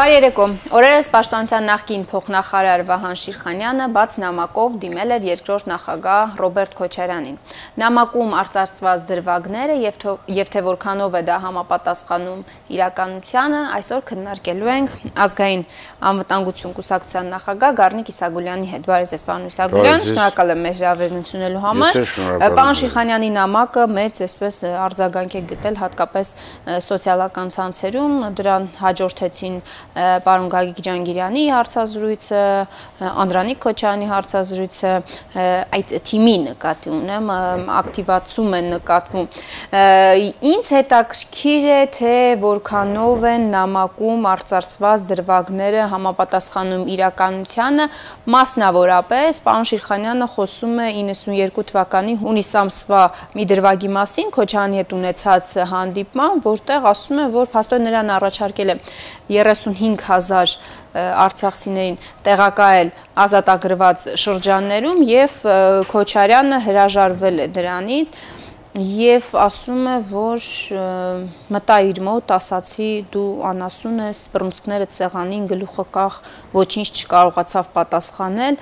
Բարի երեկո։ Օրերս Պաշտպանության նախկին փոխնախարար Վահան Շիրխանյանը բաց նամակով դիմել էր երկրորդ նախագահ Ռոբերտ Քոչարյանին։ Նամակում արծարծված դրվագները եւ եւ թե որքանով է դա համապատասխանում իրականությանը, այսօր քննարկելու ենք ազգային անվտանգություն կուսակցության նախագահ Գառնիկ Իսագուլյանի հետ։ Բարև ձեզ, պարոն Իսագուլյան, շնորհակալ եմ մեր հրավերն ունենալու համար։ Պարոն Շիրխանյանի նամակը մեծ այսպես արձագանք է գտել հատկապես սոցիալական ցանցերում, դրան հաջորդեցին պարոն Գագիկ Ջանգիրյանի հարցազրույցը, Անդրանիկ Քոչյանի հարցազրույցը, այդ թիմի նկատի ունեմ, ակտիվացում են նկատվում։ Ինչ հետաքրքիր է, թե որքանով են նամակում արծարծված դրվագները համապատասխանում իրականությանը, մասնավորապես պարոն Շիրխանյանը խոսում է 92 թվականի հունիս ամսվա մի դրվագի մասին Քոչյանի հետ ունեցած հանդիպման, որտեղ ասում է, որ փաստորեն նրան առաջարկել է 35000 արցախցիներին տեղակայել ազատագրված շրջաններում եւ Քոչարյանը հրաժարվել է դրանից եւ ասում է, որ մտա իր մոտ, ասացի դու անասուն ես, բռունցքները ցեղանին գլուխը կախ, ոչինչ չկարողացավ պատասխանել։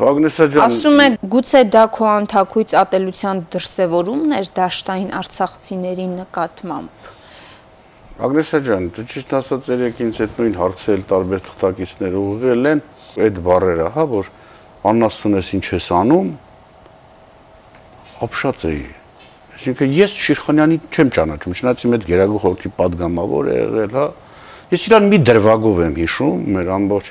Ագնեսա ջան Ասում է գուցե դա քո անթակույց ատելության դրսևորումն էր դաշտային արցախցիների նկատմամբ։ Ագրեսա ջան, դու ճիշտ ասած երեք ինձ այդ նույն հարցել տարբեր թղթակիցներ ուղղել են այդ բարերը, հա, որ աննասուն ես ինչ ես անում, ապշած էի։ Այսինքն ես Շիրխանյանին չեմ ճանաչում, չնայած իմ այդ գերագույն խորհրդի падգամավոր է եղել, հա։ Ես իրան մի դրվագով եմ հիշում, մեր ամբողջ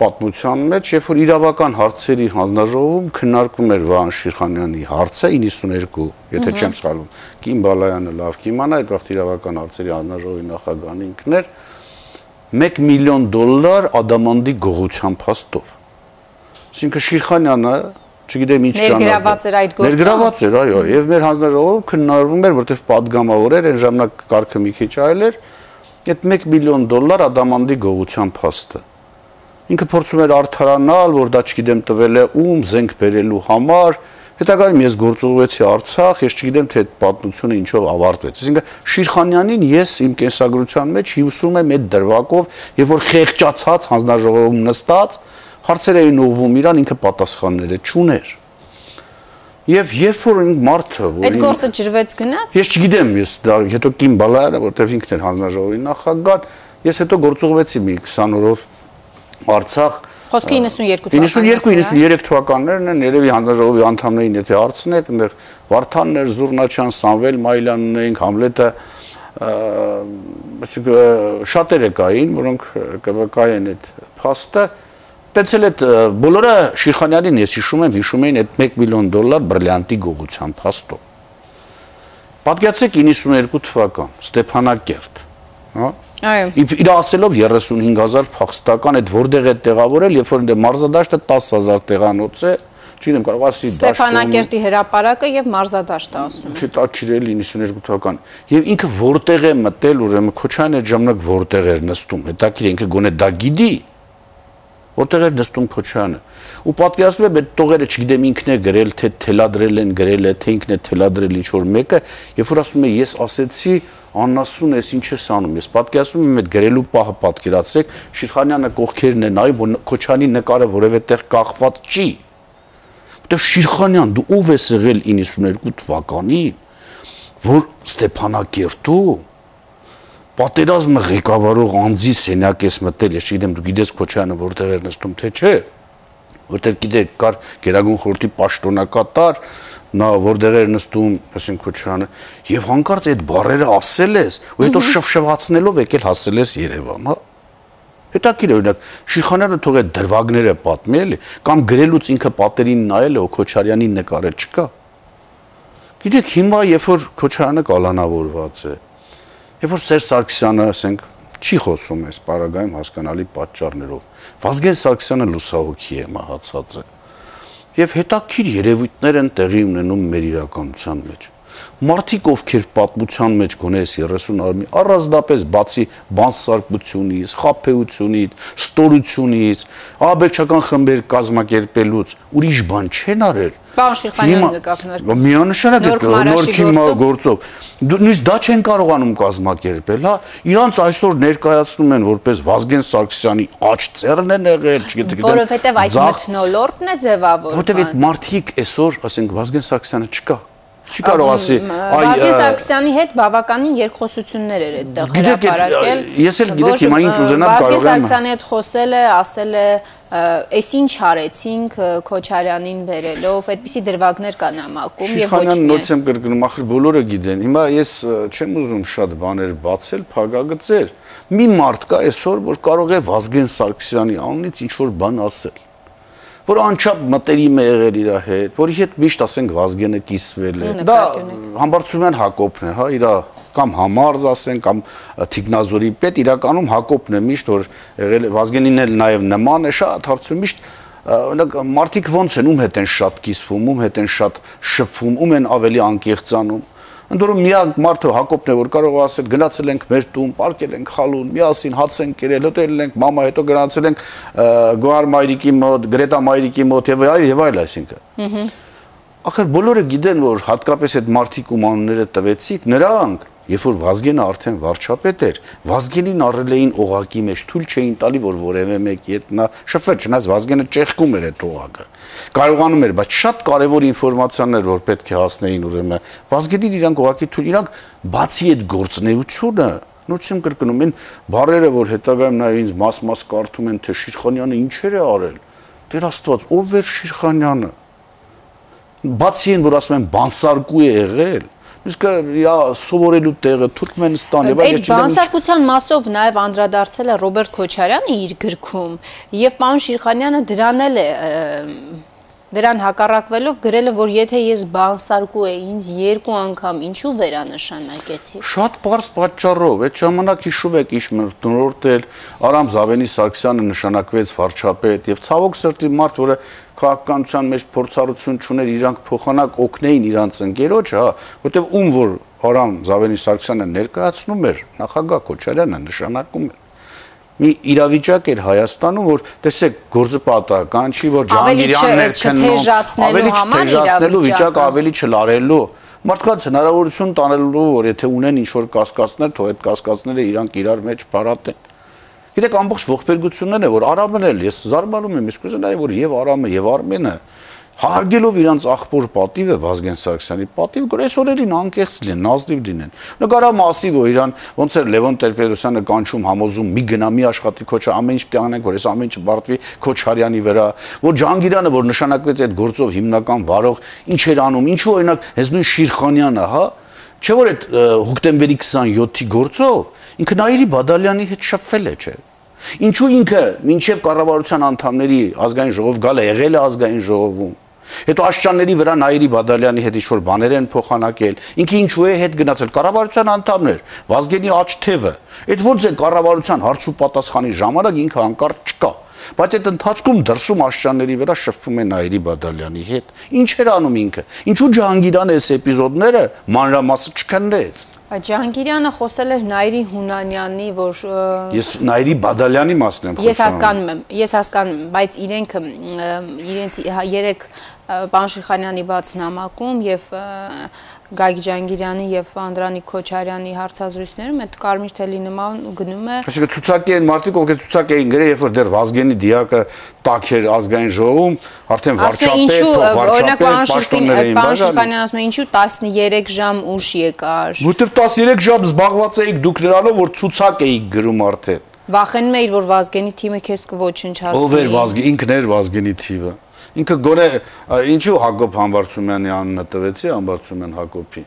պատմության մեջ, երբ որ իրավական հարցերի հանձնաժողովում քննարկվում էր Վահան Շիրխանյանի հարցը 92, եթե չեմ սխալվում, Կիմ Բալայանը լավ կիմանա, այդ վաղ իրավական հարցերի հանձնաժողովի նախագահն ինքն էր 1 միլիոն դոլար ադամանդի գողության փաստով։ Այսինքն Շիրխանյանը չգիտեմ ինչ ճանաչում։ Ներգրաված էր այդ գործը։ Ներգրաված էր, այո, եւ մեր հանձնաժողովը քննարկվում էր, որտեղ падգամավոր էր, այն ժամանակ կարգը մի քիչ այլ էր, այդ 1 միլիոն դոլար ադամանդի գողության փաստը ինքը փորձում էր արդարանալ, որ դա չգիտեմ տվել է ում զենք բերելու համար, հետագայում ես գործողվեցի Արցախ, ես չգիտեմ թե այդ պատմությունը ինչով ավարտվեց։ Այսինքն Շիրխանյանին ես իմ կենսագրության մեջ հյուսում եմ այդ դրվակով, եւ որ խեղճացած հանձնաժողովում նստած հարցեր էին ուղվում իրան, ինքը պատասխանները չուներ։ Եվ երբ որ մարդը, որ Այդ գործը ջրվեց գնաց։ Ես չգիտեմ, ես դա հետո Կին Բալայանը, որտեղ ինքն էր հանձնաժողովի նախագահ, ես հետո գործողվեցի մի 20 օրով Արցախ Խոսքը 92 92-93 թվականներն են, երևի հանձնաժողովի անդամներին եթե հարցնեք, այնտեղ Վարդաններ, Զուրնաչյան, Սամվել Մայլյանն էին, Համլետը շատերը կային, որոնք կվկայեն այդ փաստը, Տեցել այդ բոլորը Շիրխանյանին ես հիշում եմ, հիշում էին այդ 1 միլիոն դոլար բրիլյանտի գողության փաստով։ Պատկերացեք 92 թվական Ստեփանակերտ, հա Այո։ Իր ասելով 35000 փախստական այդ որտեղ է տեղավորել, երբ որ դե մարզադաշտը 10000 տեղանոց է, չգիտեմ կարող ասի դաշտում Ստեփանակերտի հրաապարակը եւ մարզադաշտը ասում։ Չի տակիրել 92 թվական։ Եվ ինքը որտեղ է մտել, ուրեմն Քոչյանը ժամանակ որտեղ էր նստում։ Հետաքրիր ինքը գոնե դա գիտի, որտեղ էր նստում Քոչյանը։ Ու պատկերացնում եմ այդ տողերը, չգիտեմ ինքն է գրել, թե թելադրել են գրել է, թե ինքն է թելադրել ինչ որ մեկը, երբ որ ասում է ես ասեցի անասուն ես ինչ ես անում ես պատկերացնում եմ այդ գրելու պահը պատկերացրեք Շիրխանյանը կողքերն է նայ որ Քոչանի նկարը որևէ տեղ կախված չի որտեղ Շիրխանյան դու ով ես եղել 92 թվականի որ Ստեփանակերտու պատերազմը ղեկավարող անձի սենյակ ես մտել ես չգիտեմ դու գիտես Քոչյանը որտեղ էր նստում թե չէ որտեղ գիտեք կար Գերագույն խորհրդի պաշտոնակատար նա որտեղ էր նստում, ասին Քոչյանը, եւ հանկարծ այդ բարերը ասել ես, ու հետո շվշվացնելով եկել հասել ես Երևան, հա։ Հետաքրիր օրինակ Շիրխանյանը թող այդ դրվագները պատմի էլի, կամ գրելուց ինքը պատերին նայել է, Քոչարյանի նկարը չկա։ Գիտեք, հիմա երբ որ Քոչարյանը կալանավորված է, երբ որ Սերժ Սարգսյանը, ասենք, չի խոսում այս պարագայում հասկանալի պատճառներով, Վազգեն Սարգսյանը լուսահոգի է մահացած է եւ հետաքրիր երևույթներ են տեղի ունենում մեր իրականության մեջ։ մարդիկ ովքեր պատմության մեջ գոնե 30 արմի առանձնապես բացի բանսարկությունից, խափեությունից, ստորությունից, աբեկչական խմբեր կազմակերպելուց ուրիշ բան չեն արել։ Պարոն Շիրխանյանը նկատներ։ Միանշանակ է նորքի գործով նույնիսկ դա չեն կարողանում կազմակերպել, հա։ Իրանց այսօր ներկայացնում են որպես Վազգեն Սարգսյանի աճ ծերն են եղել, չգիտեմ։ Որովհետև այդ մթնոլորտն է ձևավորվում։ Որովհետև այդ մարդիկ այսօր, ասենք Վազգեն Սարգսյանը չկա չի կարող ասի այ Վազգեն Սարգսյանի հետ բավականին երկխոսություններ էր այդտեղ հրապարակել ես էլ գիտեք հիմա ինչ ուզենամ կարող եմ Վազգեն Սարգսյանի հետ խոսել է ասել է այս ինչ արեցինք Քոչարյանին վերելով, այդպիսի դրվագներ կան նամակում եւ ոչ միայն։ Նորից եմ կրկնում, ախր բոլորը գիտեն։ Հիմա ես չեմ ուզում շատ բաներ բացել, փագագծեր։ Մի մարդ կա այսօր, որ կարող է Վազգեն Սարգսյանի անունից ինչ որ բան ասել որ անչափ մտերիմ է եղել իր հետ, որի հետ միշտ ասենք Վազգենը կիսվել է։ Դա Համբարձումյան Հակոբն է, հա, իր կամ Համարզ ասեն կամ Թիգնազորի պետ իրականում Հակոբն է միշտ որ եղել Վազգենին էլ նաև նման է շատ հարցում միշտ օրինակ մարդիկ ոնց են ում հետ են շատ կիսվում, ում հետ են շատ շփվում, ում են ավելի անկեղծանում Ընդորում միակ մարդը Հակոբն է, որ կարող է ասել գնացել ենք մեր տուն, պարկել ենք խալուն, միասին հաց ենք կերել, հոտել ենք մամա, հետո գնացել ենք Գոհար Մայրիկի մոտ, Գրետա Մայրիկի մոտ եւ այլ եւ այլ, այսինքն։ Ախր բոլորը գիտեն, որ հատկապես այդ մարդիկ ում անունները տվեցիք, նրանք Երբ որ Վազգենը արդեն վարչապետ էր, Վազգենին առել էին օղակի մեջ, թույլ չէին տալի, որ որևէ մեկի հետ նա շփվեր, չնայած Վազգենը ճեղքում էր այդ օղակը։ Կարողանում էր, բայց շատ կարևոր ինֆորմացիաներ, որ պետք է հասնեին ուրեմն Վազգենին իրանք օղակի թույլ, իրանք բացի այդ գործնեությունը նույնիսկ կրկնում են բարերը, որ հետագայում նա ինձ մաս-մաս կարդում են, թե Շիրխանյանը ինչեր է արել։ Տեր Աստված, ով էր Շիրխանյանը։ Բացի այն, որ ասում են բանսարկու է եղել, իսկ իա սովորելու տեղը Թուրքմենստան եւ այլ Այդ բանսարկության մասով նաեւ անդրադարձել է Ռոբերտ Քոչարյանը իր գրքում եւ պարոն Շիրխանյանը դրան էլ է դրան հակառակվելով գրել է որ եթե ես բանսարկու էի ինձ երկու անգամ ինչու վերանշանակեցի Շատ པարզ պատճառով այդ ժամանակ հիշում եք իշ մտնորդել Արամ Զավենի Սարգսյանը նշանակվեց վարչապետ եւ ցավոք սրտի մարդ որը քաղաքականության մեջ փորձառություն չուներ, իրանք փոխանակ օգնեին իրանց ընկերոջ, հա, որտեվ ում որ Արամ Զավենի Սարգսյանը ներկայացնում էր, նախագահ Քոչարյանը նշանակում էր մի իրավիճակ էր Հայաստանում, որ տեսեք գործը պատահական չի, որ Ջահանգիրյաններ քննում, ավելի չթեժացնելու վիճակ ավելի չլարելու մարդկանց հնարավորություն տանելու, որ եթե ունեն ինչ որ կասկածներ, թող այդ կասկածները իրանք իրար մեջ բարատեն։ Գիտեք, ամբողջ ողբերգություններն է, որ Արամն էլ ես զարմանում եմ, իսկ ուզենայի որ եւ Արամը եւ Արմենը հարգելով իրանց աղբոր պատիվը Վազգեն Սարգսյանի պատիվ գրեսորերին անկեղծ լինեն, նազնիվ լինեն։ Նկարա մասի որ իրան ոնց էր Լևոն Տեր-Պետրոսյանը կանչում համոզում մի գնա մի աշխատի քոչը ամեն ինչ պետք անենք որ այս ամեն ինչը բարդվի Քոչարյանի վրա, որ Ջանգիրյանը որ նշանակվեց այդ գործով հիմնական վարող ինչ էր անում, ինչու օրինակ հենց նույն Շիրխանյանը, հա, չէ որ այդ հոկտեմբերի 27-ի գործով ինքը Նաիրի Բադալյանի հետ շփվել է, չէ։ Ինչու ինքը մինչև կառավարության անդամների ազգային ժողով գալը եղել է ազգային ժողովում։ Հետո աշճանների վրա Նաիրի Բադալյանի հետ ինչ-որ բաներ են փոխանակել։ Ինքը ինչու է հետ գնացել կառավարության անդամներ, Վազգենի աչթևը։ Այդ ո՞նց է կառավարության հարց ու պատասխանի ժամանակ ինքը անկարծ չկա։ Բայց այդ ընթացքում դրսում աշճանների վրա շփվում է Նաիրի Բադալյանի հետ։ Ինչ էր անում ինքը։ Ինչու Ջահանգիրյանը այս էպիզոդները մանրամասը չքննեց։ Ջահանգիրյանը խոսել էր Նայիրի Հունանյանի, որ Ես Նայիրի Բադալյանի մասն եմ խոսում։ Ես հասկանում եմ, ես հասկանում եմ, բայց իրենք իրենց երեք պարոն Շիխանյանի բաց նամակում եւ Գայգ Ջանգիրյանի եւ Անդրանիկ Քոչարյանի հարցազրույցներում այդ կարմիր թելի նման գնում է Այսինքն ցուցակի են մարդիկ ովքեր ցուցակ էին գրել երբ որ դեռ Վազգենի դիակը տակ էր ազգային ժողովում արդեն վարչապետ օրինակ պարոն Շիխանյան ասում է ինչու 13 ժամ ուշ եկար Որտեվ 13 ժամ զբաղված էիք դուք նրանով որ ցուցակ էիք գրում արդեն Վախենում էիր որ Վազգենի թիմը քեզ կոչնչացնի Ով էր Վազգեն ինքն էր Վազգենի թիմը Ինքը գոնե ինչու Հակոբ Համբարձումյանի անունը տվեցի Համբարձումյան Հակոբի։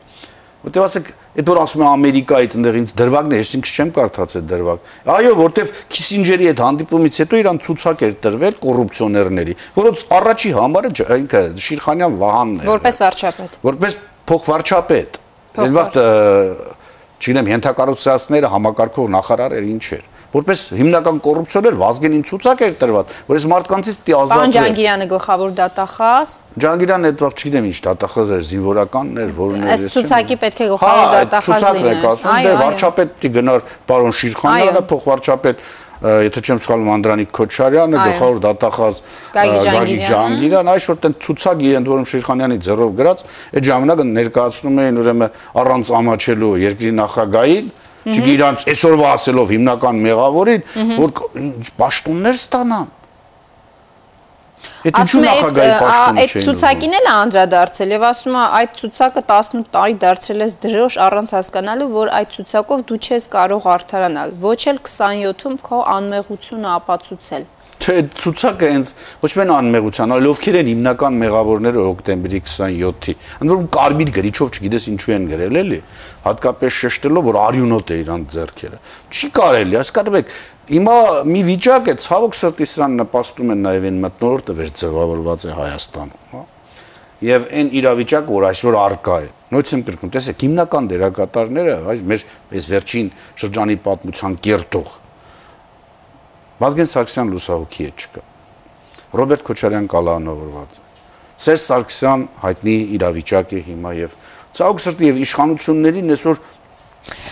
Որտեւ ասեք, այդ որ ասում է Ամերիկայից այնտեղ ինձ դրվագն է, ես ինքս չեմ կարդաց այդ դրվագ։ Այո, որտեվ Քիսինջերի այդ հանդիպումից հետո իրան ցուցակ էր տրվել կոռուպցիոներների, որոնց առաջի համարը ինքը Շիրխանյան Վահանն էր։ Որպես վարչապետ։ Որպես փոխվարչապետ։ Այդ վաղ չգիտեմ, ենթակառուցվածքները համակարգող նախարար էր ինչ էր որպես հիմնական կոռուպցիոներ Վազգենին ցուցակ էր տրված, որ այս մարդկանցից պիտի ազատվեն։ Ջանգիրյանը գլխավոր դատախազ, Ջանգիրյանը այդ վաղ չգիտեմ ինչ դատախազ էր, զինվորականն էր, որն էր։ Այս ցուցակի պետք է Հա, գլխավոր այդ դատախազ ցուցակն է լիներ։ կասում, Այո, դե վարչապետ պիտի գնար պարոն Շիրխանյանը, փոխվարչապետ եթե չեմ սխալվում Անդրանիկ Քոչարյանը, գլխավոր դատախազ Ջանգիրյանը։ Ջանգիրյան, այսօր տեն ցուցակ իրեն որում Շիրխանյանի ձեռով գրած, այդ ժամանակը ներկայացնում էին ուրեմն առանց ամաչելու երկրի նախագահին, չգիտեմ այսօրվա ասելով հիմնական մեղավորին, որ պաշտոններ ստանան։ Այդ ինչու այդ նախագահի պաշտոնը այդ չէին։ ցուցակին էլ է անդրադարձել եւ ասում է այդ ցուցակը 18 տարի դարձրել ես դրոշ առանց հասկանալու որ այդ ցուցակով դու չես կարող արդարանալ ոչ էլ 27-ում քո անմեղությունը ապացուցել Այդ ցուցակը հենց ոչ միայն անմեղության, այլ ովքեր են հիմնական մեղավորները հոկտեմբերի 27-ի։ Ընդ որում կարմիր գրիչով չգիտես ինչու են գրել էլի, հատկապես շեշտելով որ արյունոտ է իրանց ձեռքերը։ Չի կարելի, հասկանում եք, հիմա մի վիճակ է, ցավոք սրտի սրան նպաստում են նաև այն մտնորդը, որ ձևավորված է Հայաստանում, հա։ Եվ այն իրավիճակը, որ այսօր արկա է։ Նույնիսկ եմ կրկնում, տեսեք, հիմնական դերակատարները, այս մեր այս վերջին շրջանի պատմության կերտող Վազգեն Սարգսյան լուսահոգի է չկա։ Ռոբերտ Քոչարյան կալանավորված է։ Սերժ Սարգսյան հայտնի իրավիճակ է հիմա եւ ցավոք սրտի եւ իշխանություններին այսօր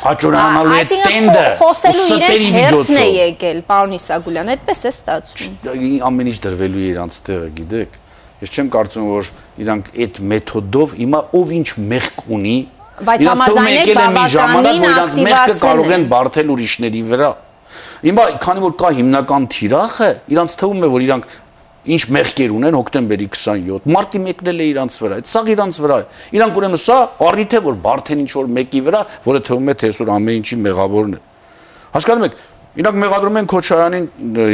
հաջողանալու է տենդը խո- խոսելու ու իրենց հերթն է եկել պարոն Իսագուլյան այդպես է ստացվում ամեն ինչ դրվելու է իրանց տեղը, գիտեք։ Ես չեմ կարծում, որ իրանք այդ մեթոդով հիմա ով ինչ մեղք ունի, Բայց համաձայնեք, եկել է մի ժամանակ, որ իրանց բավականին մեղքը կարող են են։ բարթել ուրիշների վրա։ Հիմա քանի որ կա հիմնական թիրախը, իրանց թվում է, որ իրանք ինչ մեղքեր ունեն հոկտեմբերի 27 մարտի 1-ն էլ է իրանց վրա այդ սա իրանց վրա է իրանք ուրեմն սա առիթ է որ բարթեն ինչ որ մեկի վրա որը թվում է թե այսօր ամեն ինչի մեղավորն է հասկանում եք իրանք մեղադրում են Քոչարյանին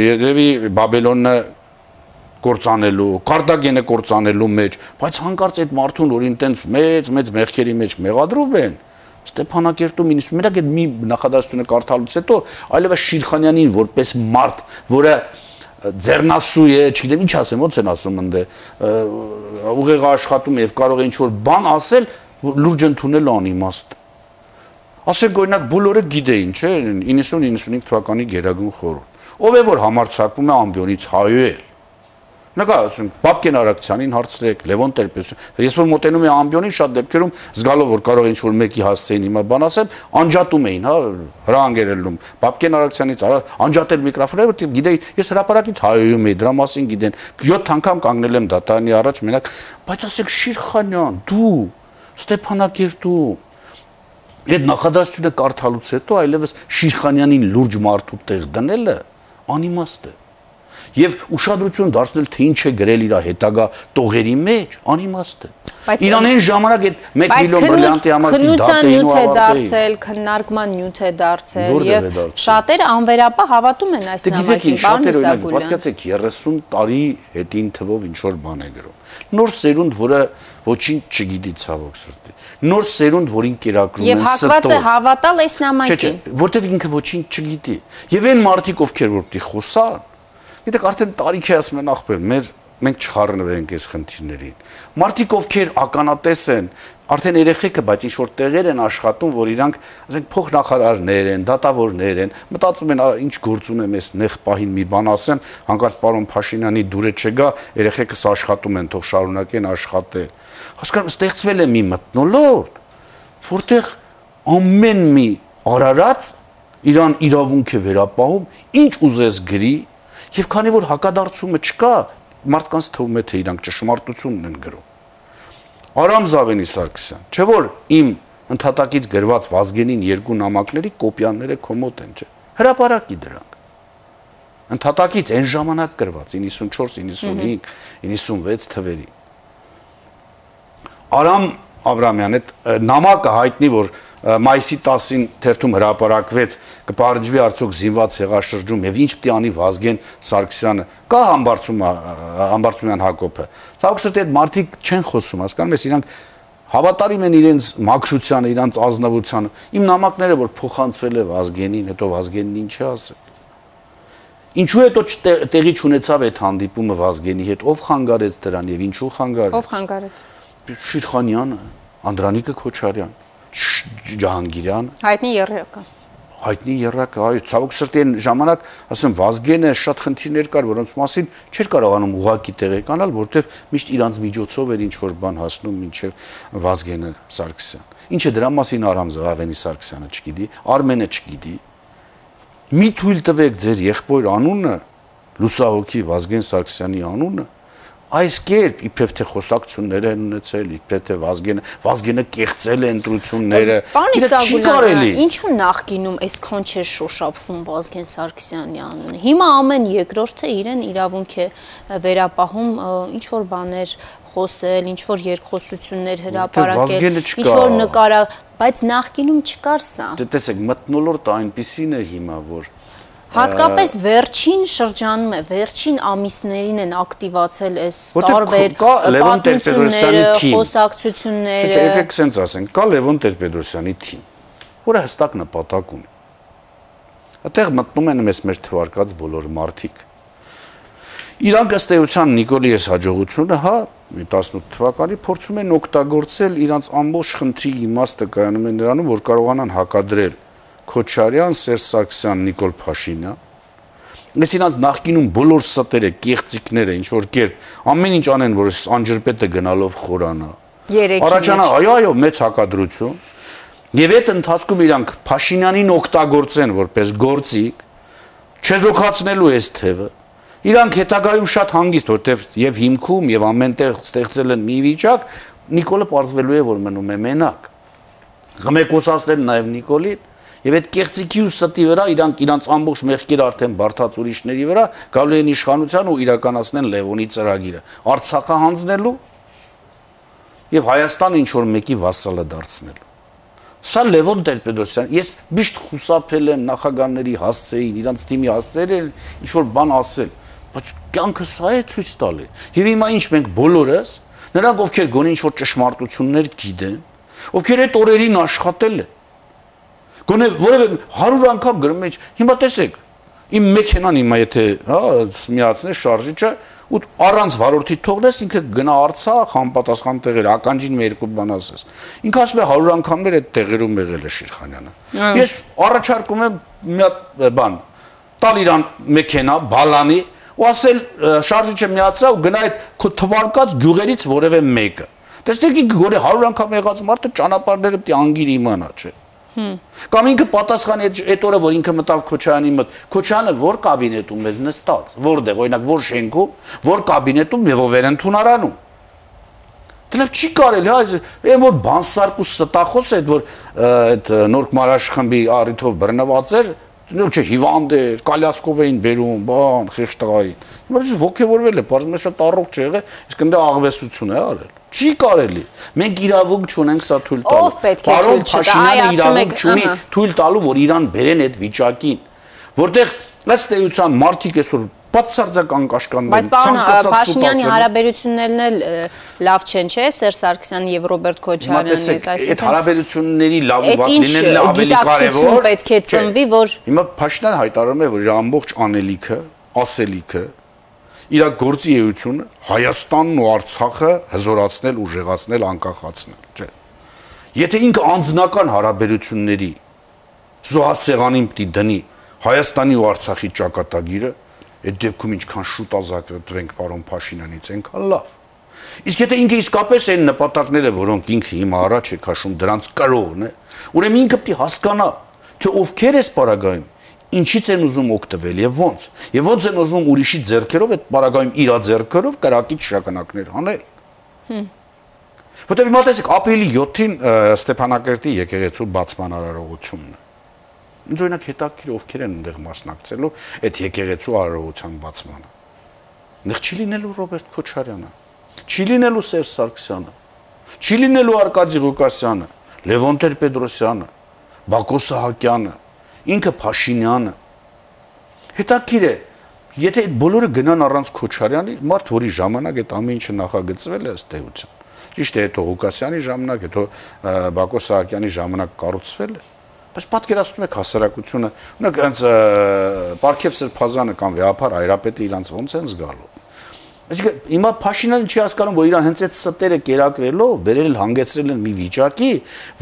երևի Բաբելոնը կործանելու, Կարտագենը կործանելու մեջ, բայց հանկարծ այդ մարդուն, որին տենց մեծ մեծ մեղքերի մեջ մեղադրում են, Ստեփանակերտում 91 այդ մի նախադասությունը կարդալուց հետո այլևս Շիրխանյանին որպես մարդ, որը ձեռնասու է, չգիտեմ ինչ ասեմ, ոնց են ասում ընդ ուղեղը աշխատում է եւ կարող է ինչ որ բան ասել, լուրջ ընդունել անիմաստ։ Ասենք օրինակ բոլորը գիտեին, չէ, 90-95 թվականի Գերագույն խորհուրդ։ Ով է որ համարցակվում է ամբիոնից հայոյել։ Նկա, ասենք, Պապկեն Արաքցյանին հարցրեք, Լևոն Տեր-Պետրոսյան։ Ես որ մոտենում եմ ամբիոնին շատ դեպքերում զգալով որ կարող է ինչ-որ մեկի հասցեին հիմա բան ասեմ, անջատում էին, հա, հրանգերելում։ Պապկեն Արաքցյանից անջատել միկրոֆոնը, որտեղ գիտեի, ես հրաապարակից հայոյում եի, դրա մասին գիտեն։ 7 անգամ կանգնել եմ դատարանի առաջ մենակ, բայց ասեք Շիրխանյան, դու Ստեփանակերտում Այդ նախադասությունը կարդալուց հետո այլևս Շիրխանյանին լուրջ մարդու տեղ դնելը անիմաստ է։ Եվ ուշադրություն դարձնել թե ինչ է գրել իր հետագա տողերի մեջ, անիմաստ է։ Բայց Իրան այն ժամանակ այդ 1 Բայց միլիոն բրիլյանտի համար քննության դատեին նյութ ու է ավարտեին։ դարձել, քննարկման նյութ է դարձել Որտեղ եւ է դարձել։ շատերը անվերապահ հավատում են այս Դե նամակին, պարոն շատեր Իսագուլյան։ պատկացեք 30 տարի հետին թվով ինչ որ բան է գրում։ Նոր սերունդ, որը ոչինչ չգիտի ցավոք սրտի։ Նոր սերունդ, որին կերակրում Եվ են հակված է հավատալ այս Չէ, չէ, նամակին։ որտեվ ինքը ոչինչ չգիտի։ Եվ այն մարդիկ, ովքեր որ պիտի խոսան, գիտեք, արդեն տարիք է ասում են ախպեր, մեր մենք չխառնվենք այս խնդիրներին։ Մարդիկ, ովքեր ականատես են, արդեն երեխեքը, բայց ինչ որ տեղեր են աշխատում, որ իրանք, ասենք, փոխնախարարներ են, դատավորներ են, մտածում են, «Ա, ինչ գործում եմ այս նեղ պահին մի բան ասեմ, հանկարծ պարոն Փաշինյանի դուրը չգա, երեխեքս աշխատում են, թող շարունակեն աշխատել։ Հասկանում, ստեղծվել է մի մտնոլորտ, որտեղ ամեն մի արարած իրան իրավունք է վերապահում, ինչ ուզես գրի, եւ քանի որ հակադարձումը չկա, մարդկանց թվում է թե իրանք ճշմարտությունն են գրում։ Արամ Զավենի Սարգսյան, չէ որ իմ ընդհատակից գրված Վազգենին երկու նամակների կոպիաները կոմոտ են, չէ։ Հրաապարակի դրանք։ Ընդհատակից այն ժամանակ գրված 94, 95, 96 թվերի։ Արամ Աբրամյան այդ նամակը հայտնի որ մայիսի 10-ին թերթում հրապարակվեց կպարջվի արդյոք զինված հեղաշրջում եւ ինչ պիտի անի Վազգեն Սարգսյանը կա համբարձում համբարձումյան Հակոբը ցավոք սրտի այդ մարդիկ չեն խոսում հասկանում ես իրանք հավատարիմ են իրենց մաքրությանը իրանց ազնվությանը իմ նամակները որ փոխանցվել է Վազգենին հետո Վազգենին ինչ է ասել Ինչու հետո տեղի չունեցավ այդ հանդիպումը Վազգենի հետ ով խանգարեց դրան եւ ինչու խանգարեց Ով խանգարեց։ Շիրխանյանը, Անդրանիկը Քոչարյան, Ջ- Ջահանգիրյանը, Հայտնի երրյակը։ հայտնի երրակը, այո, ցավոք սրտի այն ժամանակ, ասեմ, Վազգենը շատ խնդիրներ կար, որոնց մասին չէր կարողանում ուղակի տեղեկանալ, որովհետև միշտ իրանց միջոցով էր ինչ որ բան հասնում մինչև Վազգենը Սարգսյան։ Ինչը դրա մասին Արամզը Ավենի Սարգսյանը չգիտի, Արմենը չգիտի։ Մի թույլ տվեք ձեր եղբոր անունը, լուսահոգի Վազգեն Սարգսյանի անունը, այս կերպ իբր թե խոսակցություններ են ունեցել, իբր թե Վազգենը, Վազգենը կեղծել է ընտրությունները։ Պանի Սագուլյանը, ինչու նախկինում այսքան չէ շոշափվում Վազգեն Սարգսյանի անունը։ Հիմա ամեն երկրորդը իրեն իրավունք է վերապահում ինչ որ բաներ խոսել, ինչ որ երկխոսություններ հրապարակել, ինչ որ նկարա, բայց նախկինում չկար սա։ Դե տեսեք, մտնոլորտը այնպեսին է հիմա, որ Հատկապես վերջին շրջանում է, վերջին ամիսներին են ակտիվացել այս տարբեր պատմությունները, խոսակցությունները։ Չէ, եկեք սենց ասենք, կա Լևոն Տեր-Պետրոսյանի թիմ, որը հստակ նպատակ ունի։ Այդտեղ մտնում են մեզ մեր թվարկած բոլոր մարդիկ։ Իրանք ըստ էության Նիկոլիես հաջողությունը, հա, 18 թվականի փորձում են օգտագործել իրանց ամբողջ խնդրի իմաստը կայանում է նրանում, որ կարողանան հակադրել Քոչարյան, Սերժ Սարգսյան, Նիկոլ Փաշինյան Ես ինձ նախկինում բոլոր ստերը, կեղծիկները, ինչ որ կերպ ամեն ինչ անեն, որ անջրպետը գնալով խորանա։ Առաջանա, այո, այո, մեծ հակադրություն։ Եվ այդ ընթացքում իրանք Փաշինյանին օգտագործեն որպես գործիք, չեզոքացնելու այս թևը։ Իրանք հետագայում շատ հանգիստ, որտեվ եւ հիմքում եւ ամենտեղ ստեղծել են մի վիճակ, Նիկոլը ողջվելու է, որ մնում է մենակ։ Գմեկոսացնել նաեւ Նիկոլին Եվ այդ կեղծիքի ու ստի վրա իրանք իրանց ամբողջ մեղքերը արդեն բարթած ուրիշների վրա գալու են իշխանության ու իրականացնեն Լևոնի ծրագիրը։ Արցախը հանձնելու եւ Հայաստանը ինչ որ մեկի վասալը դարձնելու։ Սա Լևոն Տեր-Պետրոսյան, ես միշտ խուսափել եմ նախագահների հասցեին, իրանց թիմի հասցեին ինչ որ բան ասել, բայց կյանքը սա է ցույց տալի։ Եվ հիմա ինչ մենք բոլորս, նրանք ովքեր գոնե ինչ որ ճշմարտություններ գիտեն, ովքեր այդ օրերին աշխատել են, Գոնե որևէ 100 անգամ գրում եմ, հիմա տեսեք, իմ մեքենան հիմա եթե, հա, միացնես շարժիչը ու առանց վարորդի թողնես ինքը գնա Արցախ, համապատասխան տեղեր, ականջին մի երկու բան ասես։ Ինքը ասում է 100 անգամներ այդ տեղերում եղել է Շիրխանյանը։ Ես առաջարկում եմ մի հատ բան, տալ իրան մեքենա, բալանի ու ասել շարժիչը միացրա ու գնա այդ թվարկած գյուղերից որևէ մեկը։ Տեսեք ինքը գորե 100 անգամ եղած մարդը ճանապարհները պիտի անգիր իմանա, չէ։ Կամ ինքը պատասխանի այդ օրը, որ ինքը մտավ Քոչարյանի մոտ, Քոչարյանը որ կաբինետում էր նստած, որտեղ, օրինակ, որ շենքում, որ կաբինետում եւ ով էր ընդունարանում։ Դրանով չի կարելի, հա, այն որ բանսարկուս ստախոս այդ որ այդ նոր մարաշ խմբի առիթով բռնված էր, նո չէ հիվանդ էր, կալյասկով էին բերում, բան, խիղճ տղային։ Հիմա ողքեվորվել է, բարձր շատ առողջ է եղել, իսկ ընդ աղվեսություն է արել։ Չի կարելի։ Մենք իրավունք չունենք սա թույլ տալու։ Ով պետք է թույլ չտա։ Փաշինյանը իրավունք չունի թույլ տալու, որ Իրան բերեն այդ վիճակին, որտեղ ըստ էության մարդիկ այսօր բացարձակ անկաշկաններ Բայց պարոն Փաշինյանի հարաբերություններն էլ լավ չեն, չէ՞, Սերժ Սարգսյանի եւ Ռոբերտ Քոչարյանի հետ, այսինքն այդ հարաբերությունների լավ ու վատ լինելն ավելի կարեւոր պետք է ծնվի, որ Հիմա Փաշինյանը հայտարարում է, որ իր ամբողջ անելիքը, ասելիքը իր գործի էությունը Հայաստանն ու Արցախը հզորացնել, ուժեղացնել, անկախացնել, չէ։ Եթե ինքը անձնական հարաբերությունների զոհասեղանին պիտի դնի Հայաստանի ու Արցախի ճակատագիրը, այդ դեպքում ինչքան շուտ ազատվենք պարոն Փաշինյանից, այնքան լավ։ Իսկ եթե ինքը իսկապես այն նպատակները, որոնք ինքը հիմա առաջ է քաշում, դրանց կրողն է, ուրեմն ինքը պիտի հասկանա, թե ովքեր է սպարագայում ինչից են ուզում օգտվել եւ ոնց։ Եվ ոնց են ուզում ուրիշի ձեռքերով այդ պարագայում իրա ձեռքերով կրակի շականակներ հանել։ Հմ։ Որտեւ հիմա տեսեք ապրիլի 7-ին Ստեփանակերտի եկեղեցու բացման արարողությունն է։ Ինձ օրինակ հետաքրքիր ովքեր են այնտեղ մասնակցելու այդ եկեղեցու արարողության բացմանը։ Նեղ չի լինելու Ռոբերտ Քոչարյանը, չի լինելու Սերժ Սարգսյանը, չի լինելու Արկադի Ղուկասյանը, Լևոն Տեր-Պետրոսյանը, Բակո Սահակյանը, ինքը Փաշինյանը հետաքրիր է եթե այդ բոլորը գնան առանց Քոչարյանի մարդ որի ժամանակ այդ ամեն ինչը նախագծվել է ըստ էության ճիշտ է հետո Ղուկասյանի ժամանակ հետո Բակո Սահակյանի ժամանակ կառուցվել է բայց պատկերացնում եք հասարակությունը ունեք այնց Պարքև Սրբազանը կամ Վեհապար Այրապետը իրանց ոնց են զգալու Այսինքն հիմա Փաշինյանը չի հասկանում, որ իրան հենց այդ ստերը կերակրելով վերել հանգեցրել են մի վիճակի,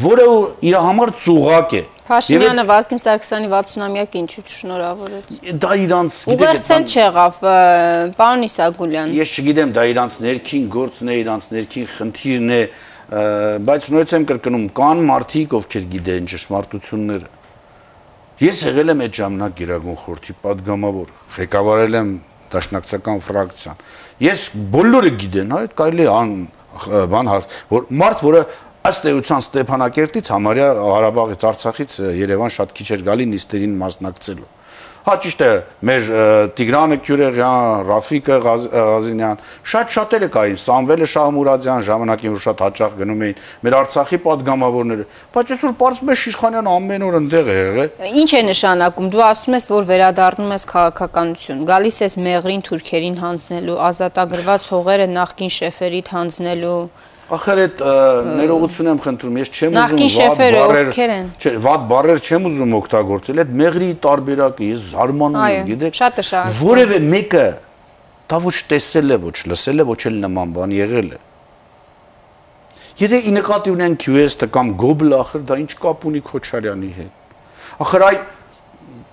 որը իր համար ծուղակ է։ Փաշինյանը Վազգեն Սարգսյանի 60-ամյակի ինչու չշնորհավորեց։ Դա իրանց ուղերձել չեղավ, պարոն Իսագուլյան։ Ես չգիտեմ, դա իրանց ներքին գործն է, իրանց ներքին խնդիրն է, բայց նույնպես եմ կրկնում, կան մարդիկ, ովքեր գիտեն ճշմարտությունները։ Ես եղել եմ այդ ժամանակ Գերագույն խորհրդի падգամավոր, ղեկավարել եմ դաշնակցական ֆրակցիան։ Ես բոլորը գիտեն, այդ կարելի ան բան հարց, որ մարդ, որը ըստ էության Ստեփանակերտից համարյա Ղարաբաղից Արցախից Երևան շատ քիչ էր գալի նիստերին մասնակցելու հա ճիշտ է, մեր Տիգրանը Քյուրեղյան, Ռաֆիկը Ղազինյան, շատ շատերը կային, Սամվելը Շահմուրադյան, ժամանակին որ շատ հաճախ գնում էին, մեր Արցախի падգամավորները, բայց այսօր պարզապես Շիրխանյան ամեն օր ընդեղ է եղել։ Ինչ է նշանակում։ Դու ասում ես, որ վերադառնում ես քաղաքականություն, գալիս ես մեղրին, թուրքերին հանձնելու, ազատագրված հողերը նախկին շեֆերիդ հանձնելու Ախր այդ ներողություն եմ խնդրում, ես չեմ ուզում վատ բառեր, չէ, վատ բառեր չեմ ուզում օգտագործել, այդ մեղրի տարբերակը ես զարմանում եմ, գիտեք։ Շատ է շահ։ Որևէ մեկը դա ոչ տեսել է, ոչ լսել է, ոչ էլ նման բան եղել է։ Եթե ի նկատի ունեն QS-ը կամ Gobble, ախր դա ինչ կապ ունի Քոչարյանի հետ։ Ախր այ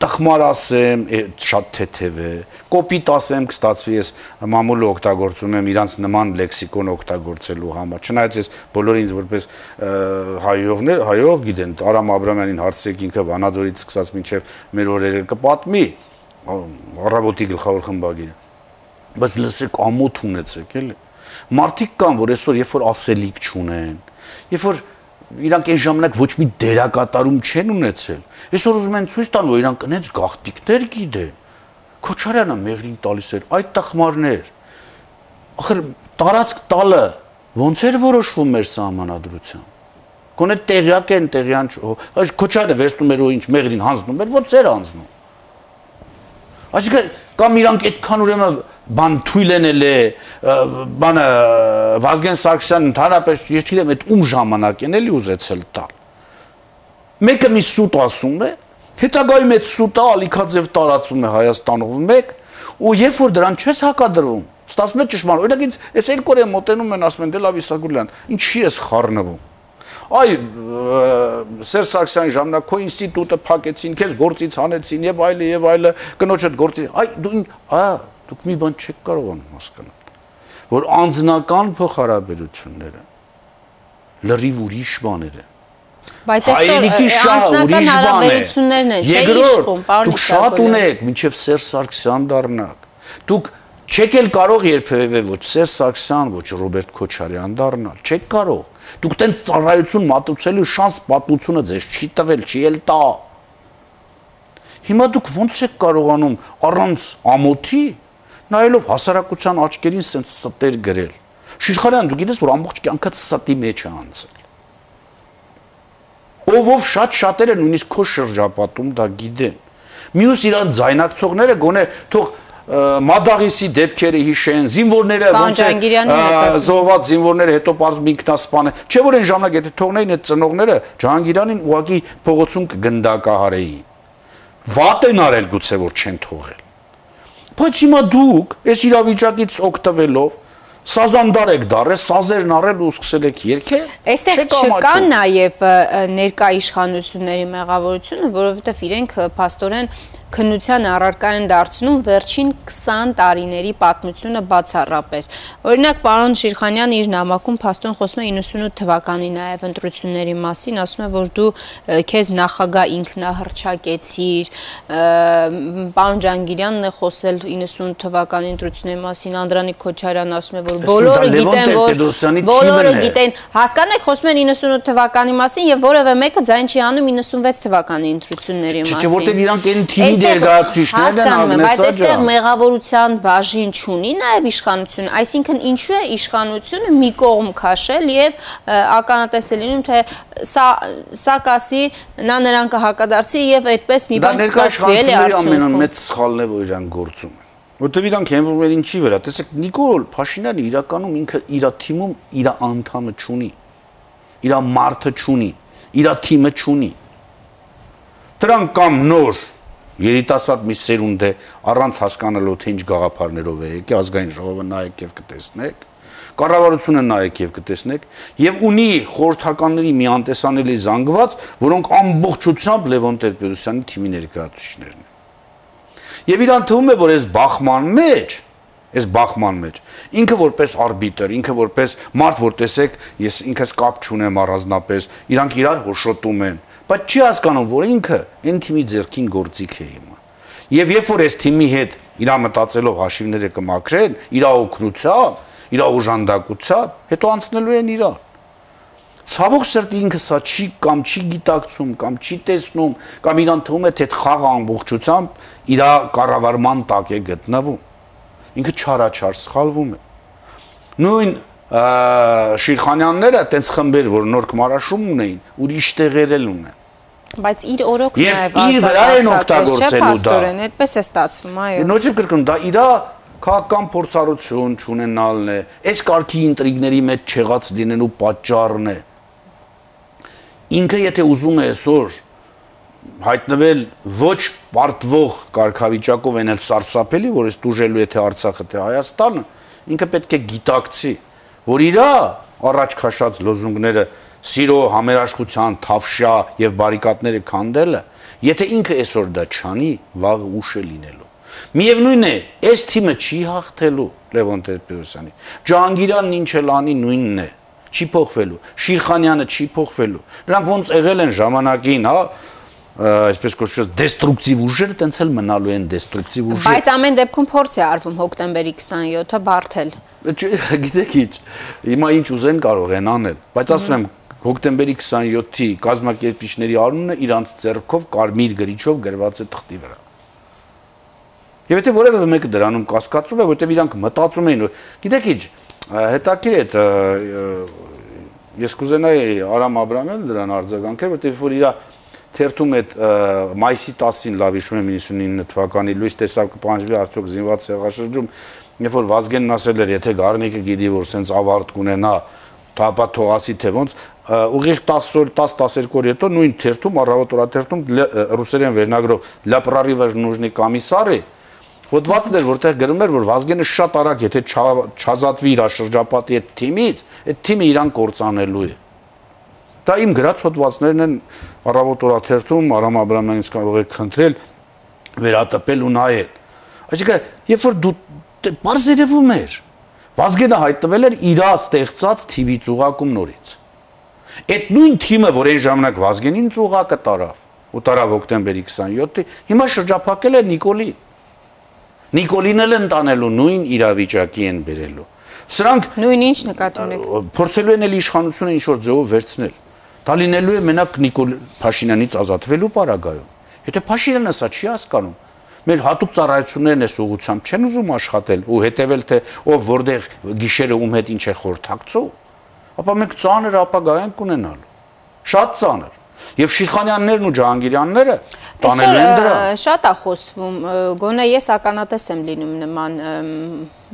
տխմար ասեմ, շատ թեթև է, կոպիտ ասեմ, կստացվի ես մամուլը օգտագործում եմ իրանց նման լեքսիկոն օգտագործելու համար։ Չնայած ես բոլորը ինձ որպես հայողներ, հայող գիտեն, Արամ Աբրամյանին հարցրեք ինքը Վանաձորից սկսած մինչև մեր օրերը կպատմի առավոտի գլխավոր խմբագիրը։ Բայց լսեք ամոթ ունեցեք, էլի։ Մարդիկ կան, որ այսօր երբ որ ասելիք չունեն, երբ որ իրանք այն ժամանակ ոչ մի դերակատարում չեն ունեցել։ Այսօր ուզում են ցույց տան, որ իրանք այնց գաղտիկներ գիտեն։ Քոչարյանը մեղրին տալիս էր այդ տխմարներ։ Ախր տարածք տալը ոնց էր որոշվում մեր սահմանադրությամբ։ Գոնե տեղյակ են, տեղյան չէ։ Այս Քոչարյանը վերցնում էր ու ինչ մեղրին հանձնում էր, ոնց էր հանձնում։ Այսինքն կամ իրանք այդքան ուրեմն բան թույլ ենել է բանը Վազգեն Սարգսյան ընդհանրապես ես չգիտեմ այդ ում ժամանակ են էլի ուզեցել տալ մեկը մի սուտ ասում է հետագայում այդ սուտը ալիքաձև տարածում է Հայաստանով մեկ ու երբ որ դրան չես հակադրում ստացվում է ճշմարտ օրինակ ինձ այս երկու օրը մոտենում են ասում են դե լավ Իսագուլյան ինչի ես խառնվում այ Սերժ Սարգսյանի ժամանակ քո ինստիտուտը փակեցին, քեզ գործից հանեցին եւ այլը եւ այլը, կնոջդ գործի։ Այ դու ա դուք մի բան չեք կարողանում հասկանալ, որ անձնական փոխհարաբերությունները լրիվ ուրիշ բաներ են։ Բայց այսօր անձնական հարաբերություններն են, չէ՞ իշխում, պարոն Իսակոյան։ Դուք շատ ունեք, մինչև Սերժ Սարգսյան դառնաք։ Դուք չեք էլ կարող երբևէ ոչ Սերժ Սարգսյան, ոչ Ռոբերտ Քոչարյան դառնալ։ Չեք կարող։ Դուք տենց ծառայություն մատուցելու շանս պատմությունը ձեզ չի տվել, չի էլ տա։ Հիմա դուք ո՞նց եք կարողանում առանց ամոթի նայելով հասարակության աչքերին սենց ստեր գրել։ Շիրխարյան, դու գիտես, որ ամբողջ կյանքդ ստի մեջ է անցել։ Ով ով շատ շատերը նույնիսկ քո շրջապատում դա գիտեն։ Մյուս իրան ձայնակցողները գոնե թող մադաղիսի դեպքերը հիշեն, զինվորները ոնց է զոհված զինվորները հետո բարձ ինքնասպան է։ Չէ որ այն ժամանակ եթե թողնեին այդ ծնողները Ջահանգիրանին ուղակի փողոցում կգնդակահարեին։ Վատ են արել գուցե որ չեն թողել։ Բայց հիմա դուք այս իրավիճակից օգտվելով սազանդար եք դարել, սազերն առել ու սկսել եք երկել։ Այստեղ չկա նաև ներկա իշխանությունների մեղավորությունը, որովհետև իրենք փաստորեն քննության առարկա են դարձնում վերջին 20 տարիների պատմությունը բացառապես։ Օրինակ, պարոն Շիրխանյանը իր նամակում փաստորեն խոսում է 98 թվականի նաև ընտրությունների մասին, ասում է, որ դու քեզ նախագահ ինքնահռչակեցիր, պարոն Ջանգիրյանն է խոսել 98 թվականի ընտրությունների մասին, Անդրանիկ Քոչարյանն ասում է, որ բոլորը գիտեն, որ բոլորը գիտեն, հասկանում եք, խոսում են 98 թվականի մասին եւ որևէ մեկը ձայն չի անում 96 թվականի ընտրությունների մասին։ Չէ, որտեղ իրանք այն թիմի ներկայացուցիչներն են ջան։ Բայց այստեղ մեղավորության բաժին չունի նաև իշխանությունը, այսինքն ինչու է իշխանությունը մի կողմ քաշել եւ ականատես է լինում թե սա սա կասի նա նրան կհակադարձի եւ այդպես մի բան ստացվի էլի արդյունքում։ Ամենամեծ սխալն է որ իրան գործում են որտեվ իրանք հենվում են ինչի վրա տեսեք Նիկոլ Փաշինյանը իրականում ինքը իր թիմում իր անդամը չունի իր մարդը չունի իր թիմը չունի դրանք կամ նոր երիտասարդ մի սերունդ է առանց հասկանալու թե ինչ գաղափարներով է եկի ազգային ժողովը նայեք եւ կտեսնեք կառավարությունը նայեք եւ կտեսնեք եւ ունի խորհրդականների մի անտեսանելի զանգված, որոնք ամբողջությամբ Լևոն Տեր-Պետրոսյանի թիմի ներկայացուցիչներն են։ Եվ իրան թվում է, որ այս բախման մեջ այս բախման մեջ ինքը որպես արբիտր, ինքը որպես մարդ, որ տեսեք, ես ինքս կապ չունեմ առանձնապես, իրանք իրար հոշոտում են, բայց չի հասկանում, որ ինքը այն թիմի ձեռքին գործիք է հիմա։ Եվ երբ որ այս թիմի հետ իրա մտածելով հաշիվները կմաքրեն, իրա օգնությամբ, իր օժանդակությամբ, հետո անցնելու են իրար։ Ցավոք սրտի ինքը սա չի կամ չի գիտակցում, կամ չի տեսնում, կամ իրան թվում է թե խաղը ամբողջությամբ իր կառավարման տակ է գտնվում։ Ինքը չարաչար սխալվում է։ Նույն Շիրխանյանները տենց խմբեր, որ նոր կմարաշում ունեին, ուրիշ տեղեր էլ ունեն բայց իր օրոք նաև ասած, չէ՞ փաստորեն, այդպես է ստացվում, այո։ Նույնիսկ կրկնում, դա իրա քաղաքական փորձառություն չունենալն է, այս կարգի ինտրիգների մեջ չեղած լինելու պատճառն է։ Ինքը եթե ուզում է այսօր հայտնվել ոչ պարտվող կարգավիճակով են էլ սարսափելի, որ ես դուժելու է թե Արցախը, թե Հայաստանը, ինքը պետք է գիտակցի, որ իրա առաջ քաշած լոզունգները սիրո, համերաշխության, թավշյա եւ բարիկատները քանդելը, եթե ինքը այսօր դա չանի, վաղ ուշ է լինելու Միևնույն է, այս թիմը չի հաղթելու Լևոն Տեր-Պետրոսյանի։ Ջահանգիրանն ինչ էլ անի նույնն է, չի փոխվելու։ Շիրխանյանը չի փոխվելու։ Նրանք ոնց եղել են ժամանակին, հա, այսպես կոչված դեստրուկտիվ ուժերը տենց էլ մնալու են դեստրուկտիվ ուժեր։ Բայց ամեն դեպքում փորձ է արվում հոկտեմբերի 27-ը բարթել։ Գիտեք ինչ, հիմա ինչ ուզեն կարող են անել, բայց ասում եմ հոկտեմբերի 27-ի կազմակերպիչների անունը իրանց ձեռքով կարմիր գրիչով գրված է թղթի վրա։ Եվ եթե որևէ մեկը դրանում կասկածում է, որտեվ իրանք մտածում էին, որ գիտեք ինչ, հետաքրիր է ես կուզենայի Արամ Աբրամյանը դրան արձագանքել, որտեվ որ իրա թերթում այդ մայիսի 10-ին լավ հիշում եմ 99 թվականի լույս տեսավ կպանջվի արդյոք զինված ցեղաշրջում, երբ որ Վազգենն ասել էր, եթե Գառնիկը գիտի, որ սենց ավարտ կունենա, թափա թողասի թե ոնց, ուղիղ 10 օր 10-12 օր հետո նույն թերթում, առավոտ օրաթերթում ռուսերեն վերնագրով լապրարի վժնուժնի կամիսարի հոդվածն էր, որտեղ գրում էր, որ Վազգենը շատ արագ, եթե չազատվի իր շրջապատի այդ թիմից, այդ թիմը իրան կործանելու է։ Դա իմ գրած հոդվածներն են առավոտ օրաթերթում Արամ Աբրամյանից կարող եք խնդրել վերատպել ու նայել։ Այսինքն, երբ որ դու բարձ երևում էր, Վազգենը հայտնվել էր իրա ստեղծած թիմի ծուղակում նորից։ Այդ նույն թիմը, որ այն ժամանակ Վազգենին ծուղակը տարավ, ու տարավ հոկտեմբերի 27-ի, հիմա շրջափակել է Նիկոլին Նիկոլին էլ ընտանելու նույն իրավիճակի են բերելու։ Սրանք նույն ինչ նկատի ունեք։ Փորձելու են էլ իշխանությունը ինչ որ ձևով վերցնել։ Դա լինելու է մենակ Նիկոլ Փաշինյանից ազատվելու պարագայում։ Եթե Փաշինյանը սա չի հասկանում, մեր հատուկ ծառայություններն էս ուղությամբ չեն ուզում աշխատել ու հետևել թե ով որտեղ գիշերը ում հետ ինչ է խորթակցում, ապա մենք ծանր ապագա ենք ունենալու։ Շատ ծանր։ Եվ Շիրխանյաններն ու Ջահանգիրյանները տանելու են դրա։ Շատ է խոսվում, գոնե ես ականատես եմ լինում նման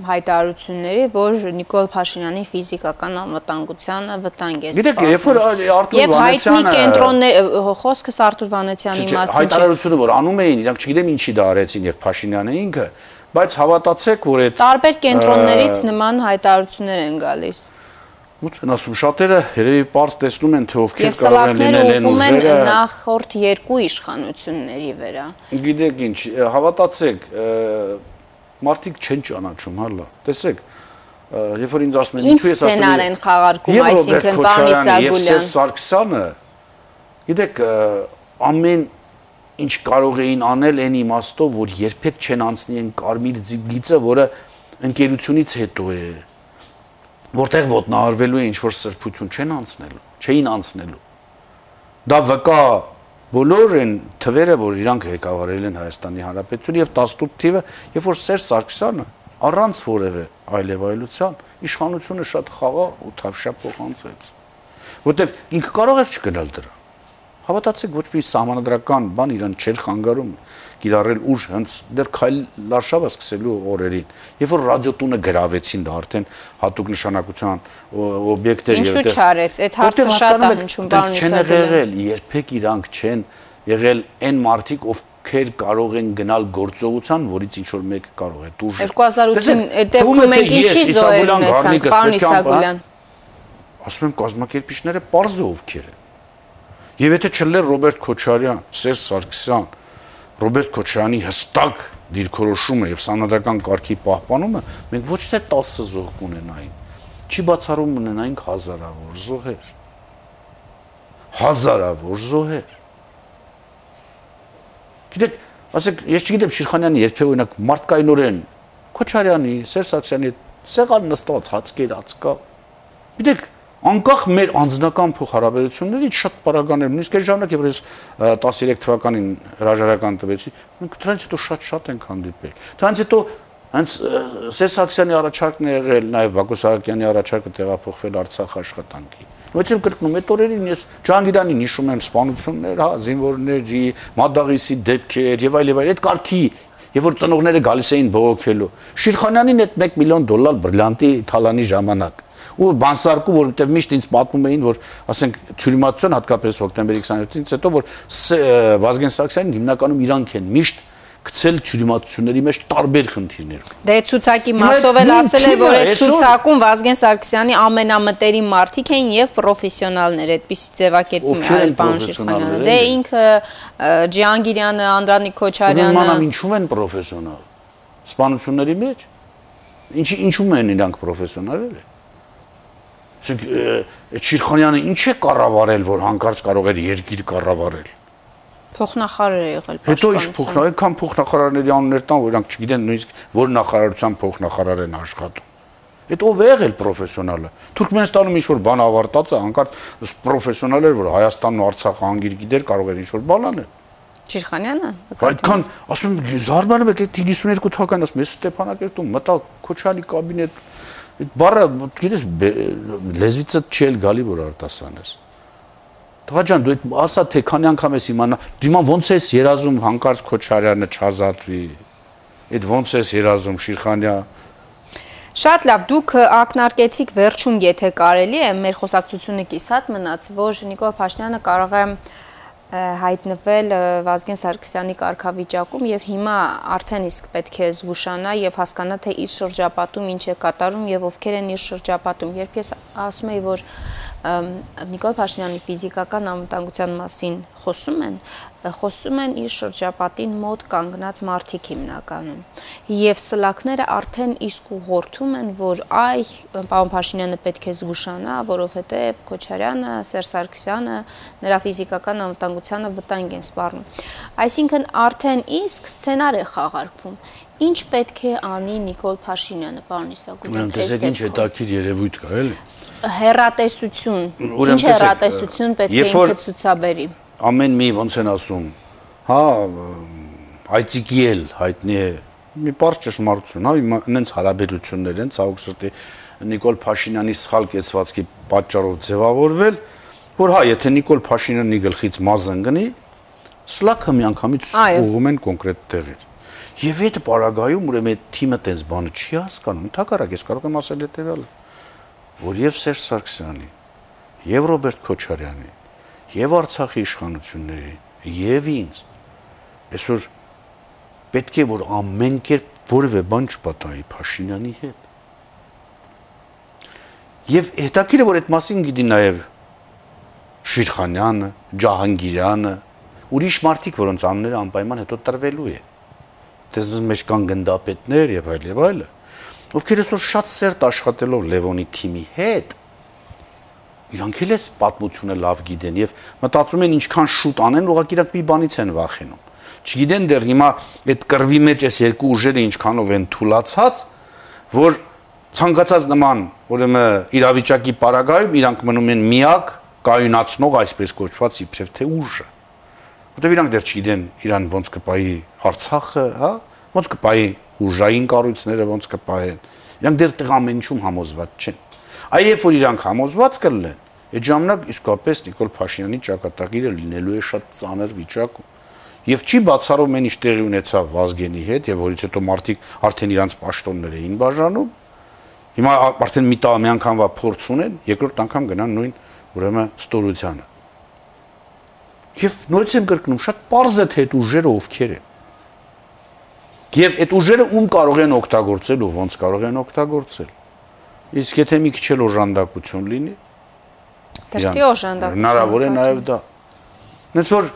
հայտարարությունների, որ Նիկոլ Փաշինյանի ֆիզիկական անվտանգությանը վտանգ է սպառնում։ Գիտեք, երբ որ Արտուր Վանեցյանը Եվ հայտնի կենտրոններ խոսքս Արտուր Վանեցյանի մասին չէ։ Հայտարարությունը որ անում էին, իրանք չգիտեմ ինչի դա արեցին եւ Փաշինյանը ինքը, բայց հավատացեք, որ այդ տարբեր կենտրոններից նման հայտարարություններ են գալիս։ Են ասում շատերը երևի པարզ տեսնում են թե ովքեր կարող են լինել են ուժերը նախորդ երկու իշխանությունների վրա։ Գիտեք ինչ, հավատացեք, մարդիկ չեն ճանաչում, հալա։ Տեսեք, երբ որ ինձ ասում են ինչու ես ասում եմ են խաղարկում, այսինքն պանի Սագուլյան։ Եվ Սարգսյանը գիտեք ամեն ինչ կարող էին անել այն իմաստով, որ երբեք չեն անցնի այն կարմիր գիծը, որը ընկերությունից հետո է որտեղ ոտնահարվելու է ինչ որ սրբություն չեն անցնելու, չէին անցնելու։ Դա վկա բոլոր են թվերը, որ իրանք ղեկավարել են Հայաստանի Հանրապետություն եւ 18 թիվը, երբ որ Սերժ Սարգսյանը առանց որևէ այլևայլության իշխանությունը շատ խաղաղ ու թավշյա փոխանցեց։ Որտեւ ինքը կարող էր չգնալ դրա։ Հավատացեք, ոչ մի սահմանադրական բան իրան չէր խանգարում կիրառել ուժ հենց դեռ քայլ լարշավը սկսելու օրերին։ Երբ որ ռադիոտունը գրավեցին դա արդեն հատուկ նշանակության օբյեկտ էր Ինչու չարեց։ Այդ հարցը շատ է հնչում բանից։ Չեն եղել, երբեք իրանք չեն եղել այն մարդիկ, ով ովքեր կարող են գնալ գործողության, որից ինչ որ մեկը կարող է դուրս 2008-ին այդ դեպքում մենք ինչի զոհեր ունեցանք, պարոն Իսագուլյան։ Ասում եմ կազմակերպիչները པարզ ովքեր են։ Եվ եթե չլեր Ռոբերտ Քոչարյան, Սերժ Սարգսյան, Ռոբերտ Քոչարյանի հստակ դիրքորոշումը եւ սանադական կարգի պահպանումը, մենք ոչ թե 10 զոհ կունենայինք, չի բացառում ունենայինք հազարավոր զոհեր։ Հազարավոր զոհեր։ Գիտեք, ասեք, ես չգիտեմ Շիրխանյանը երբեք օրինակ մարդկայնորեն Քոչարյանի, Սերժ Սարգսյանի սեղան նստած հացկեր ածկա։ Գիտեք, անկախ մեր անձնական փոխհարաբերություններից շատ պարագան էր նույնիսկ այս ժամանակ երբ ես 13 թվականին հրաժարական տվեցի մենք դրանից հետո շատ-շատ ենք հանդիպել դրանից հետո հենց Սերժ Սարգսյանի առաջարկն է եղել նաև Բակո Սահակյանի առաջարկը տեղափոխվել Արցախ աշխատանքի Որովհետև կրկնում այդ օրերին ես Ջանգիրանին հիշում եմ սպանություններ, հա, զինվորների, Մադաղիսի դեպքեր եւ այլ եւ այլ այդ կարգի Եվ որ ծնողները գալիս էին բողոքելու։ Շիրխանյանին այդ 1 միլիոն դոլար բրիլյանտի թալանի ժամանակ ու բանսարկում որովհետև միշտ ինձ պատմում էին որ ասենք թյուրիմացիոն հատկապես հոկտեմբերի 27-ից հետո որ Վազգեն Սարգսյանին հիմնականում իրանք են միշտ գցել թյուրիմացությունների մեջ տարբեր խնդիրներ։ Դե ցուցակի մասով էլ ասել է, որ այդ ցուցակում Վազգեն Սարգսյանի ամենամտերիմ մարդիկ են եւ պրոֆեսիոնալներ, այդպիսի ձևակերպում արել պարոն Շիրխանյանը։ Դե ինքը Ջիանգիրյանը, Անդրանիկ Քոչարյանը։ Մանամ ինչու են պրոֆեսիոնալ։ Սպանությունների մեջ։ Ինչի ինչու են իրանք պրոֆեսիոնալներ։ Իսկ Շիրխանյանը ինչ է կառավարել, որ հանկարծ կարող էր երկիր կառավարել Փոխնախարար է եղել Հետո ինչ փոխնախարար, այդքան փոխնախարարների անուններ տան, որ իրանք չգիտեն նույնիսկ որ նախարարության փոխնախարար են աշխատում։ Այդ ով է եղել պրոֆեսիոնալը։ Թուրքմենստանում ինչ որ բան ավարտած է, հանկարծ պրոֆեսիոնալ էր, որ Հայաստանն ու Արցախը անգիր գիտեր, կարող էր ինչ որ բան անել։ Չիշխանյանը։ Այդքան, ասում եմ, զարմանում եք այդ 92 թվականին, ասում եմ, Ստեփանակերտում մտա Քոչարյանի կաբինետ։ Այդ բառը, գիտես, լեզվիցը չի էլ գալի որ արտասանես։ Տղա ջան, դու այդ ասա թե քանի անգամ ես իմանա, դիմա ոնց ես երազում հանկարծ Քոչարյանը չազատվի։ Այդ ոնց ես երազում Շիրխանյա Շատ լավ, դուք ակնարկեցիք վերջում, եթե կարելի է, մեր խոսակցությունը կիսատ մնաց, որ Նիկոլ Փաշինյանը կարող է հայտնվել Վազգեն Սարգսյանի կարգավիճակում եւ հիմա արդեն իսկ պետք է զգուշանա եւ հասկանա թե իր շրջապատում ինչ է կատարում եւ ովքեր են իր շրջապատում երբ ես ասում եի որ Նիկոլ Փաշինյանի ֆիզիկական անվտանգության մասին խոսում են, խոսում են իր շրջապատին մոտ կանգնած մարդիկ հիմնականում։ Եվ սլակները արդեն իսկ ուղղորդում են, որ այ պարոն Փաշինյանը պետք է զգուշանա, որովհետև Քոչարյանը, Սերժ Սարգսյանը նրա ֆիզիկական անվտանգությանը վտանգ են սպառնում։ Այսինքն արդեն իսկ սցենար է խաղարկվում ինչ պետք է անի Նիկոլ Փաշինյանը, պարոն Իսագուլյան։ Ուրեմն տեսեք ինչ հետաքրիր երևույթ կա, էլի հերատեսություն, ինչ հերատեսություն պետք է ինքը ցուցաբերի։ Ամեն մի ոնց են ասում, հա, այցիկի էլ հայտնի է մի բարձ ճշմարտություն, հա, այնց հարաբերություններ են ցավոք սրտի Նիկոլ Փաշինյանի սխալ կեցվածքի պատճառով ձևավորվել, որ հա, եթե Նիկոլ Փաշինյանի գլխից մազն գնի, սլաքը միանգամից ուղում են կոնկրետ տեղեր։ Եվ այդ պարագայում ուրեմն այդ թիմը տես բանը չի հասկանում։ Թակարակ ես կարող եմ ասել հետեւյալը որ եւ Սերժ Սարգսյանի, եւ Ռոբերտ Քոչարյանի, եւ Արցախի իշխանությունների, եւ ինձ այսօր պետք է որ ամեն կերպ որևէ բան չպատահի Փաշինյանի հետ։ Եվ հետաքրքիր է որ այդ մասին գիտի նաև Շիրխանյանը, Ջահանգիրյանը, ուրիշ մարդիկ, որոնց անունները անպայման հետո տրվելու է։ Դες մեջ կան գնդապետներ եւ այլ եւ այլը ովքեր այսօր շատ սերտ աշխատելով Լևոնի թիմի հետ իրանք էլ էս պատմությունը լավ գիտեն եւ մտածում են ինչքան շուտ անեն, ուղղակի իրանք մի բանից են վախենում։ Չգիտեն դեռ հիմա այդ կրվի մեջ էս երկու ուժերը ինչքանով են թուլացած, որ ցանկացած նման ուրեմն իրավիճակի պարագայում իրանք մնում են միակ կայունացնող այսպես կոչված իբրև թե ուժը։ Որտեւ իրանք դեռ չգիտեն իրան ոնց կպայի Արցախը, հա, ոնց կպայի ուժային կառույցները ոնց կպահեն։ Իրանք դեռ տեղ ամեն ինչում համոզված չեն։ Այ երբ որ իրանք համոզված կլինեն, այդ ժամանակ իսկապես Նիկոլ Փաշինյանի ճակատագիրը լինելու է շատ ծանր վիճակում։ Եվ չի բացառում այն ինչ տեղի ունեցավ Վազգենի հետ եւ որից հետո մարդիկ արդեն իրանց պաշտոններ էին բաժանում։ Հիմա արդեն մի տա մի անգամվա փորձ ունեն, երկրորդ անգամ գնան նույն ուրեմն ստորությանը։ Եվ նորից եմ կրկնում, շատ པարզ է թե այդ ուժերը ովքեր են։ Եվ այդ ուժերը ում կարող են օգտագործել ու ոնց կարող են օգտագործել։ Իսկ եթե մի քիչ էլ օժանդակություն լինի, դրսի օժանդակություն։ Հնարավոր է նաև դա։ Նենց որ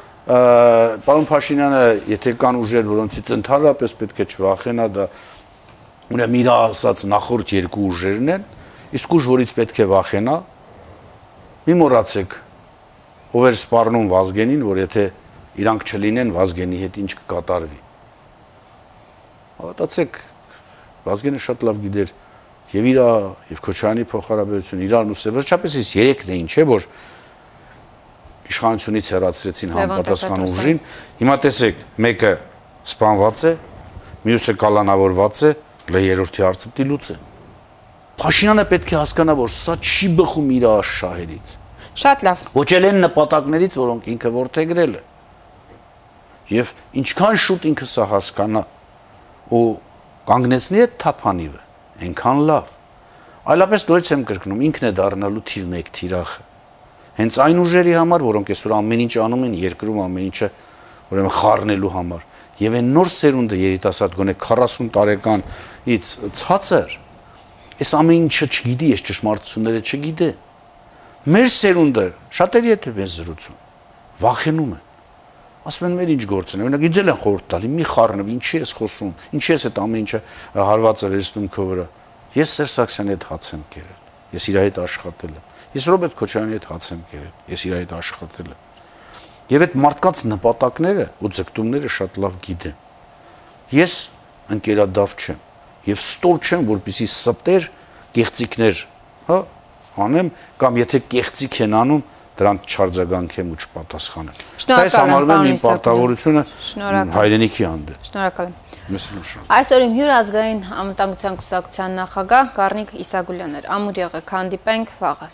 պարոն Փաշինյանը, եթե կան ուժեր, որոնցից ընդհանրապես պետք է չվախենա, դա ուրեմն իր ասած նախորդ երկու ուժերն են, իսկ ուժ, որից պետք է վախենա, մի մոռացեք, ով էր սպառնում Վազգենին, որ եթե իրանք չլինեն, Վազգենի հետ ինչ կկատարվի։ Հավատացեք, Վազգենը շատ լավ գիտեր եւ իրա եւ Քոչարյանի փոխհարաբերություն իրար ու վերջապես ის երեքն էին, չէ՞ որ իշխանությունից հեռացրեցին համապատասխան ուժին։ Հիմա տեսեք, մեկը սպանված է, մյուսը կալանավորված է, լե երրորդի հարցը պիտի լուծեն։ Փաշինյանը պետք է հասկանա, որ սա չի բխում իր աշխահերից։ Շատ լավ։ Ոչ էլ են նպատակներից, որոնք ինքը որթեգրել է։ Եվ ինչքան շուտ ինքը սա հասկանա ու կանգնեցնի այդ թափանիվը, այնքան լավ։ Այլապես նորից եմ կրկնում, ինքն է դառնալու թիվ 1 թիրախը։ Հենց այն ուժերի համար, որոնք այսօր ամեն ինչ անում են երկրում ամեն ինչը ուրեմն խառնելու համար։ Եվ այն նոր սերունդը երիտասարդ գոնե 40 տարեկանից ցածր այս ամեն ինչը չգիտի, այս ճշմարտությունները չգիտի։ Մեր սերունդը շատերի հետ է զրուցում։ Վախենում են ասում են մեր ինչ գործն է։ Օրինակ ինձ էլ են խորհուրդ տալի՝ մի խառնվ, ինչի ես խոսում, ինչի ես այդ ամեն ինչը հարվածը վերցնում քո վրա։ Ես Սերժ Սաքսյանի հետ հաց եմ կերել։ Ես իր հետ աշխատել եմ։ Ես Ռոբերտ Քոչարյանի հետ հաց եմ կերել։ Ես իր հետ աշխատել եմ։ Եվ այդ մարդկանց նպատակները ու ձգտումները շատ լավ գիտեմ։ Ես ընկերադավ չեմ եւ ստոր չեմ, որպեսի ստեր կեղծիկներ, հա, անեմ կամ եթե կեղծիկ են անում, դրանց չարձագանքեմ ու չպատասխանեմ։ Այս համարում եմ իմ պարտավորությունը հայրենիքի հանդեպ։ Շնորհակալ եմ։ Այսօր իմ հյուր ազգային անվտանգության կուսակցության նախագահ Գառնիկ Իսագուլյանն էր։ Ամուր եղեք, հանդիպենք վաղը։